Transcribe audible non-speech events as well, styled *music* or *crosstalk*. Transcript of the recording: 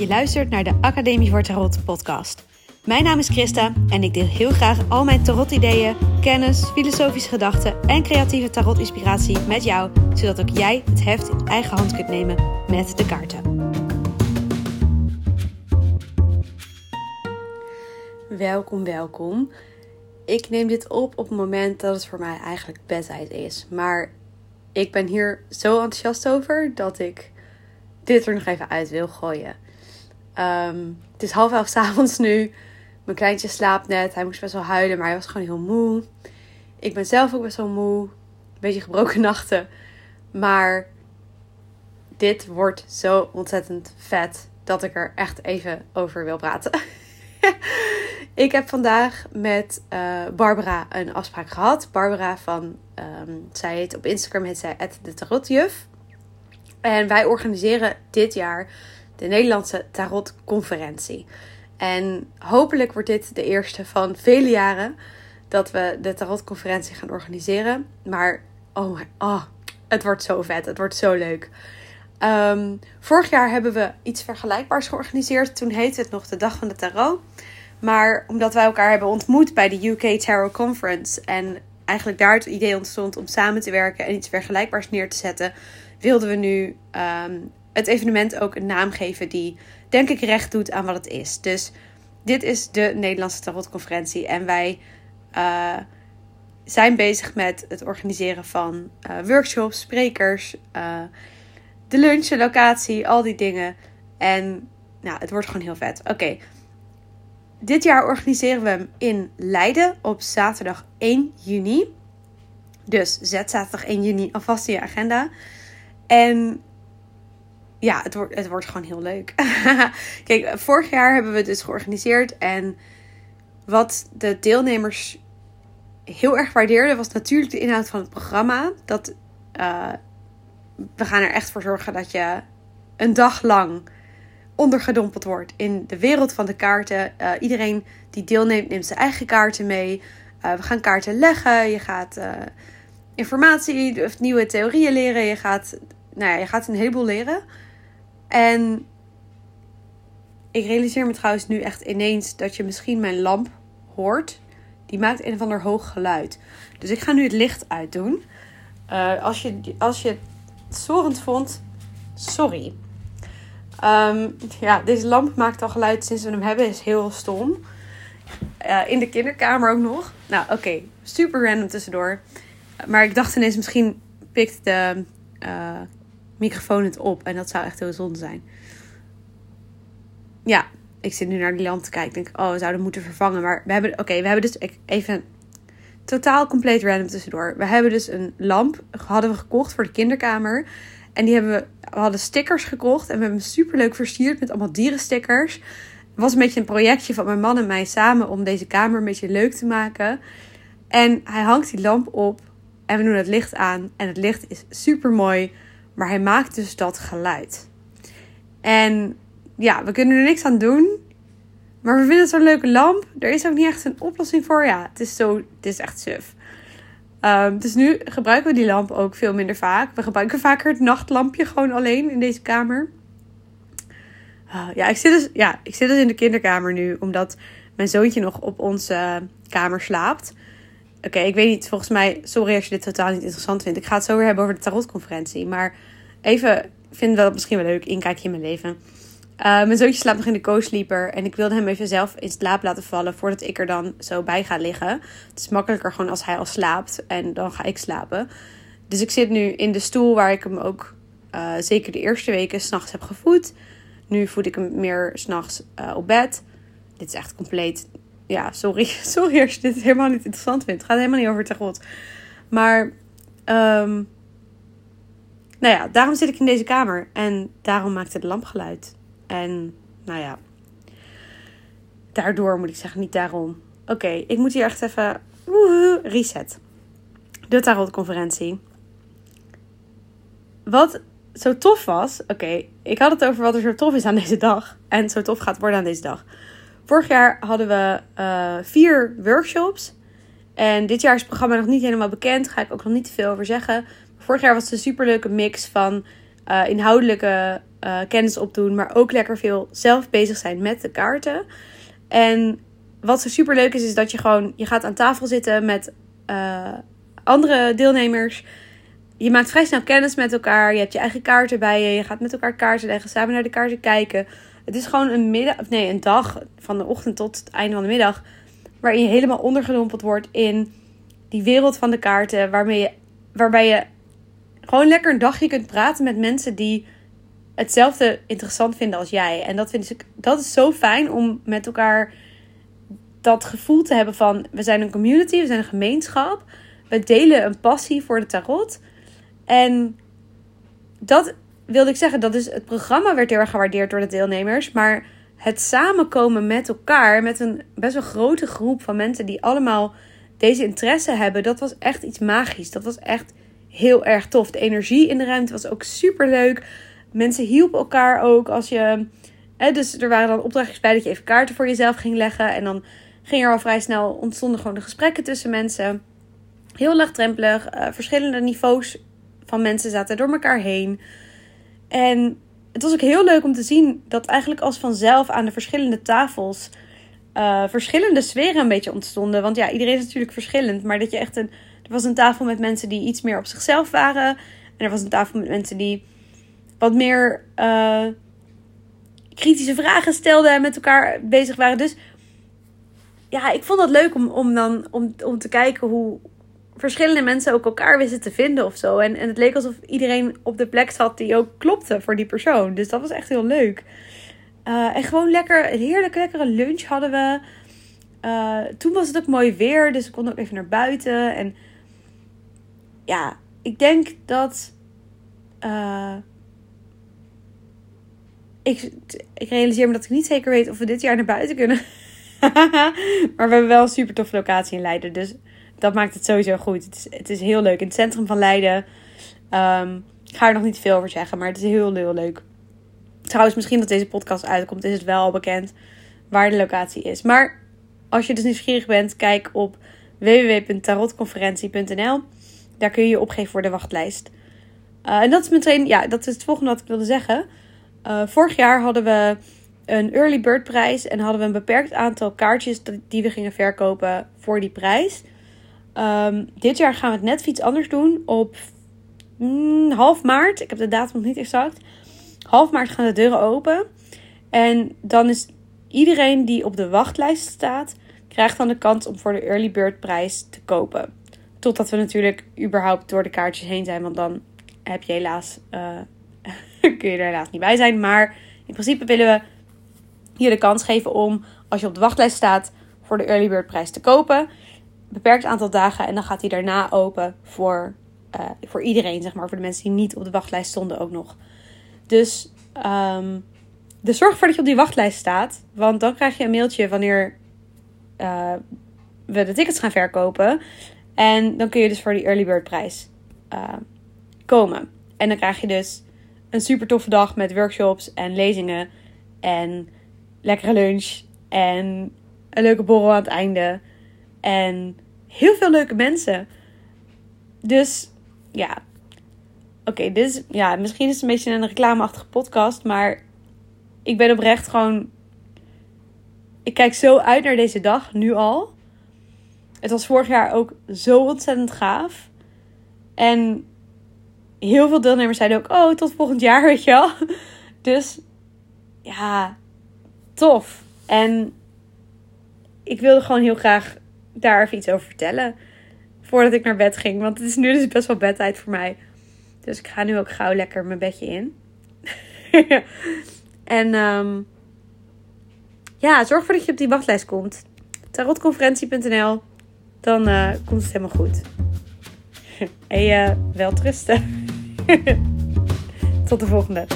Je luistert naar de Academie voor Tarot podcast. Mijn naam is Christa en ik deel heel graag al mijn tarot-ideeën, kennis, filosofische gedachten en creatieve tarot-inspiratie met jou, zodat ook jij het heft in eigen hand kunt nemen met de kaarten. Welkom, welkom. Ik neem dit op op het moment dat het voor mij eigenlijk bedtijd is. Maar ik ben hier zo enthousiast over dat ik dit er nog even uit wil gooien. Ehm, het is half elf *laughs* s avonds nu. Mijn kleintje slaapt net. Hij moest best wel huilen, maar hij was gewoon heel moe. Ik ben zelf ook best wel moe. Een beetje gebroken *laughs* nachten. Maar dit wordt zo ontzettend vet dat ik er echt even over wil praten. *laughs* ik heb vandaag met uh, Barbara een afspraak gehad. Barbara van, um, zij heet op Instagram heet zij de Tarotjuf. En wij organiseren dit jaar de Nederlandse Tarotconferentie. En hopelijk wordt dit de eerste van vele jaren dat we de Tarotconferentie gaan organiseren. Maar oh, oh het wordt zo vet, het wordt zo leuk. Um, vorig jaar hebben we iets vergelijkbaars georganiseerd. Toen heette het nog de Dag van de Tarot. Maar omdat wij elkaar hebben ontmoet bij de UK Tarot Conference en eigenlijk daar het idee ontstond om samen te werken en iets vergelijkbaars neer te zetten, wilden we nu um, het evenement ook een naam geven die, denk ik, recht doet aan wat het is. Dus dit is de Nederlandse Tarotconferentie en wij uh, zijn bezig met het organiseren van uh, workshops, sprekers, uh, de lunch, de locatie, al die dingen. En nou, het wordt gewoon heel vet. Oké. Dit jaar organiseren we hem in Leiden op zaterdag 1 juni. Dus zet zaterdag 1 juni alvast in je agenda. En ja, het wordt, het wordt gewoon heel leuk. *laughs* Kijk, vorig jaar hebben we het dus georganiseerd. En wat de deelnemers heel erg waardeerden, was natuurlijk de inhoud van het programma. Dat uh, we gaan er echt voor zorgen dat je een dag lang ondergedompeld wordt in de wereld van de kaarten. Uh, iedereen die deelneemt, neemt zijn eigen kaarten mee. Uh, we gaan kaarten leggen. Je gaat informatie of nieuwe theorieën leren. Je gaat, nou ja, je gaat een heleboel leren. En ik realiseer me trouwens nu echt ineens dat je misschien mijn lamp hoort. Die maakt een of ander hoog geluid. Dus ik ga nu het licht uitdoen. Uh, als, je, als je het storend vond, sorry. Um, ja, deze lamp maakt al geluid sinds we hem hebben. Is heel stom. Uh, in de kinderkamer ook nog. Nou, oké. Super random tussendoor. Maar ik dacht ineens, misschien pikt de uh, microfoon het op. En dat zou echt heel zonde zijn. Ja, ik zit nu naar die lamp te kijken. Ik denk, oh, we zouden moeten vervangen. Maar we hebben, oké, we hebben dus even totaal compleet random tussendoor. We hebben dus een lamp, hadden we gekocht voor de kinderkamer. En die hebben we, we hadden stickers gekocht. En we hebben hem super leuk versierd met allemaal dierenstickers. Het was een beetje een projectje van mijn man en mij samen om deze kamer een beetje leuk te maken. En hij hangt die lamp op en we doen het licht aan. En het licht is super mooi. Maar hij maakt dus dat geluid. En ja, we kunnen er niks aan doen. Maar we vinden het zo'n leuke lamp. Er is ook niet echt een oplossing voor. Ja, het is, zo, het is echt suf. Um, dus nu gebruiken we die lamp ook veel minder vaak. We gebruiken vaker het nachtlampje gewoon alleen in deze kamer. Uh, ja, ik zit, dus, ja, ik zit dus in de kinderkamer nu. Omdat mijn zoontje nog op onze kamer slaapt. Oké, ik weet niet. Volgens mij, sorry als je dit totaal niet interessant vindt. Ik ga het zo weer hebben over de tarotconferentie. Maar even, vind wel misschien wel leuk. Inkijkje in mijn leven. Uh, mijn zoontje slaapt nog in de co-sleeper. En ik wilde hem even zelf in slaap laten vallen voordat ik er dan zo bij ga liggen. Het is makkelijker gewoon als hij al slaapt. En dan ga ik slapen. Dus ik zit nu in de stoel waar ik hem ook uh, zeker de eerste weken s'nachts heb gevoed. Nu voed ik hem meer s'nachts uh, op bed. Dit is echt compleet ja, sorry. *laughs* Sorry als je dit helemaal niet interessant vindt. Het gaat helemaal niet over tarot. Maar, um, nou ja, daarom zit ik in deze kamer. En daarom maakt het lampgeluid. En, nou ja. Daardoor moet ik zeggen, niet daarom. Oké, ik moet hier echt even... Woehoe, reset. De tarotconferentie. Wat zo tof was... Oké, ik had het over wat er zo tof is aan deze dag. En zo tof gaat worden aan deze dag. Vorig jaar hadden we uh, vier workshops. En dit jaar is het programma nog niet helemaal bekend. Ga ik ook nog niet te veel over zeggen. Vorig jaar was het een superleuke mix van uh, inhoudelijke uh, kennis opdoen, maar ook lekker veel zelf bezig zijn met de kaarten. En wat zo super leuk is, is dat je gewoon, je gaat aan tafel zitten met andere deelnemers. Je maakt vrij snel kennis met elkaar. Je hebt je eigen kaarten bij je. Je gaat met elkaar kaarten leggen, samen naar de kaarten kijken. Het is gewoon een middag, nee, een dag van de ochtend tot het einde van de middag. Waarin je helemaal ondergedompeld wordt in die wereld van de kaarten. Waarmee je, waarbij je gewoon lekker een dagje kunt praten met mensen die hetzelfde interessant vinden als jij. En dat, vind ik, dat is zo fijn om met elkaar dat gevoel te hebben van we zijn een community, we zijn een gemeenschap. We delen een passie voor de tarot. En dat wilde ik zeggen, dat is het programma werd heel erg gewaardeerd door de deelnemers. Maar het samenkomen met elkaar, met een best wel grote groep van mensen die allemaal deze interesse hebben, dat was echt iets magisch. Dat was echt heel erg tof. De energie in de ruimte was ook super leuk. Mensen hielpen elkaar ook als je. Dus er waren dan opdrachtjes bij dat je even kaarten voor jezelf ging leggen. En dan ging er al vrij snel ontstonden gewoon de gesprekken tussen mensen. Heel laagdrempelig. Uh, verschillende niveaus van mensen zaten door elkaar heen. En het was ook heel leuk om te zien dat eigenlijk als vanzelf aan de verschillende tafels uh, verschillende sferen een beetje ontstonden. Want ja, iedereen is natuurlijk verschillend. Maar dat je echt een. Er was een tafel met mensen die iets meer op zichzelf waren. En er was een tafel met mensen die wat meer uh, kritische vragen stelden en met elkaar bezig waren. Dus ja, ik vond dat leuk om, om dan om, om te kijken hoe verschillende mensen ook elkaar wisten te vinden of zo. En, en het leek alsof iedereen op de plek zat die ook klopte voor die persoon. Dus dat was echt heel leuk. Uh, en gewoon lekker, een heerlijke lekkere lunch hadden we. Uh, toen was het ook mooi weer, dus we konden ook even naar buiten. En ja, ik denk dat. Uh, ik, ik realiseer me dat ik niet zeker weet of we dit jaar naar buiten kunnen. *laughs* maar we hebben wel een super toffe locatie in Leiden. Dus dat maakt het sowieso goed. Het is, het is heel leuk. In het centrum van Leiden. Um, ik ga er nog niet veel over zeggen, maar het is heel, heel leuk. Trouwens, misschien dat deze podcast uitkomt, is het wel al bekend waar de locatie is. Maar als je dus nieuwsgierig bent, kijk op www.tarotconferentie.nl. Daar kun je je opgeven voor de wachtlijst. Uh, en dat is meteen, ja, dat is het volgende wat ik wilde zeggen. Uh, vorig jaar hadden we een early bird prijs en hadden we een beperkt aantal kaartjes die we gingen verkopen voor die prijs. Um, dit jaar gaan we het net iets anders doen. Op mm, half maart, ik heb de datum nog niet exact. Half maart gaan de deuren open. En dan is iedereen die op de wachtlijst staat, krijgt dan de kans om voor de early bird prijs te kopen. Totdat we natuurlijk überhaupt door de kaartjes heen zijn, want dan heb je helaas, uh, *laughs* kun je er helaas niet bij zijn. Maar in principe willen we hier de kans geven om, als je op de wachtlijst staat, voor de early bird prijs te kopen. Beperkt aantal dagen en dan gaat hij daarna open voor, uh, voor iedereen, zeg maar. Voor de mensen die niet op de wachtlijst stonden ook nog. Dus um, zorg ervoor dat je op die wachtlijst staat. Want dan krijg je een mailtje wanneer uh, we de tickets gaan verkopen. En dan kun je dus voor die early bird prijs uh, komen. En dan krijg je dus een super toffe dag met workshops en lezingen. En lekkere lunch. En een leuke borrel aan het einde. En heel veel leuke mensen. Dus ja. Oké. Ja, misschien is het een beetje een reclameachtige podcast. Maar ik ben oprecht gewoon. Ik kijk zo uit naar deze dag, nu al. Het was vorig jaar ook zo ontzettend gaaf. En heel veel deelnemers zeiden ook: Oh, tot volgend jaar, *laughs* weet je wel. Dus ja, tof. En ik wilde gewoon heel graag daar even iets over vertellen. Voordat ik naar bed ging. Want het is nu dus best wel bedtijd voor mij. Dus ik ga nu ook gauw lekker mijn bedje in. *laughs* en um, ja, zorg ervoor dat je op die wachtlijst komt. Tarotconferentie.nl. Dan uh, komt het helemaal goed. *laughs* En uh, wel trusten. *laughs* Tot de volgende.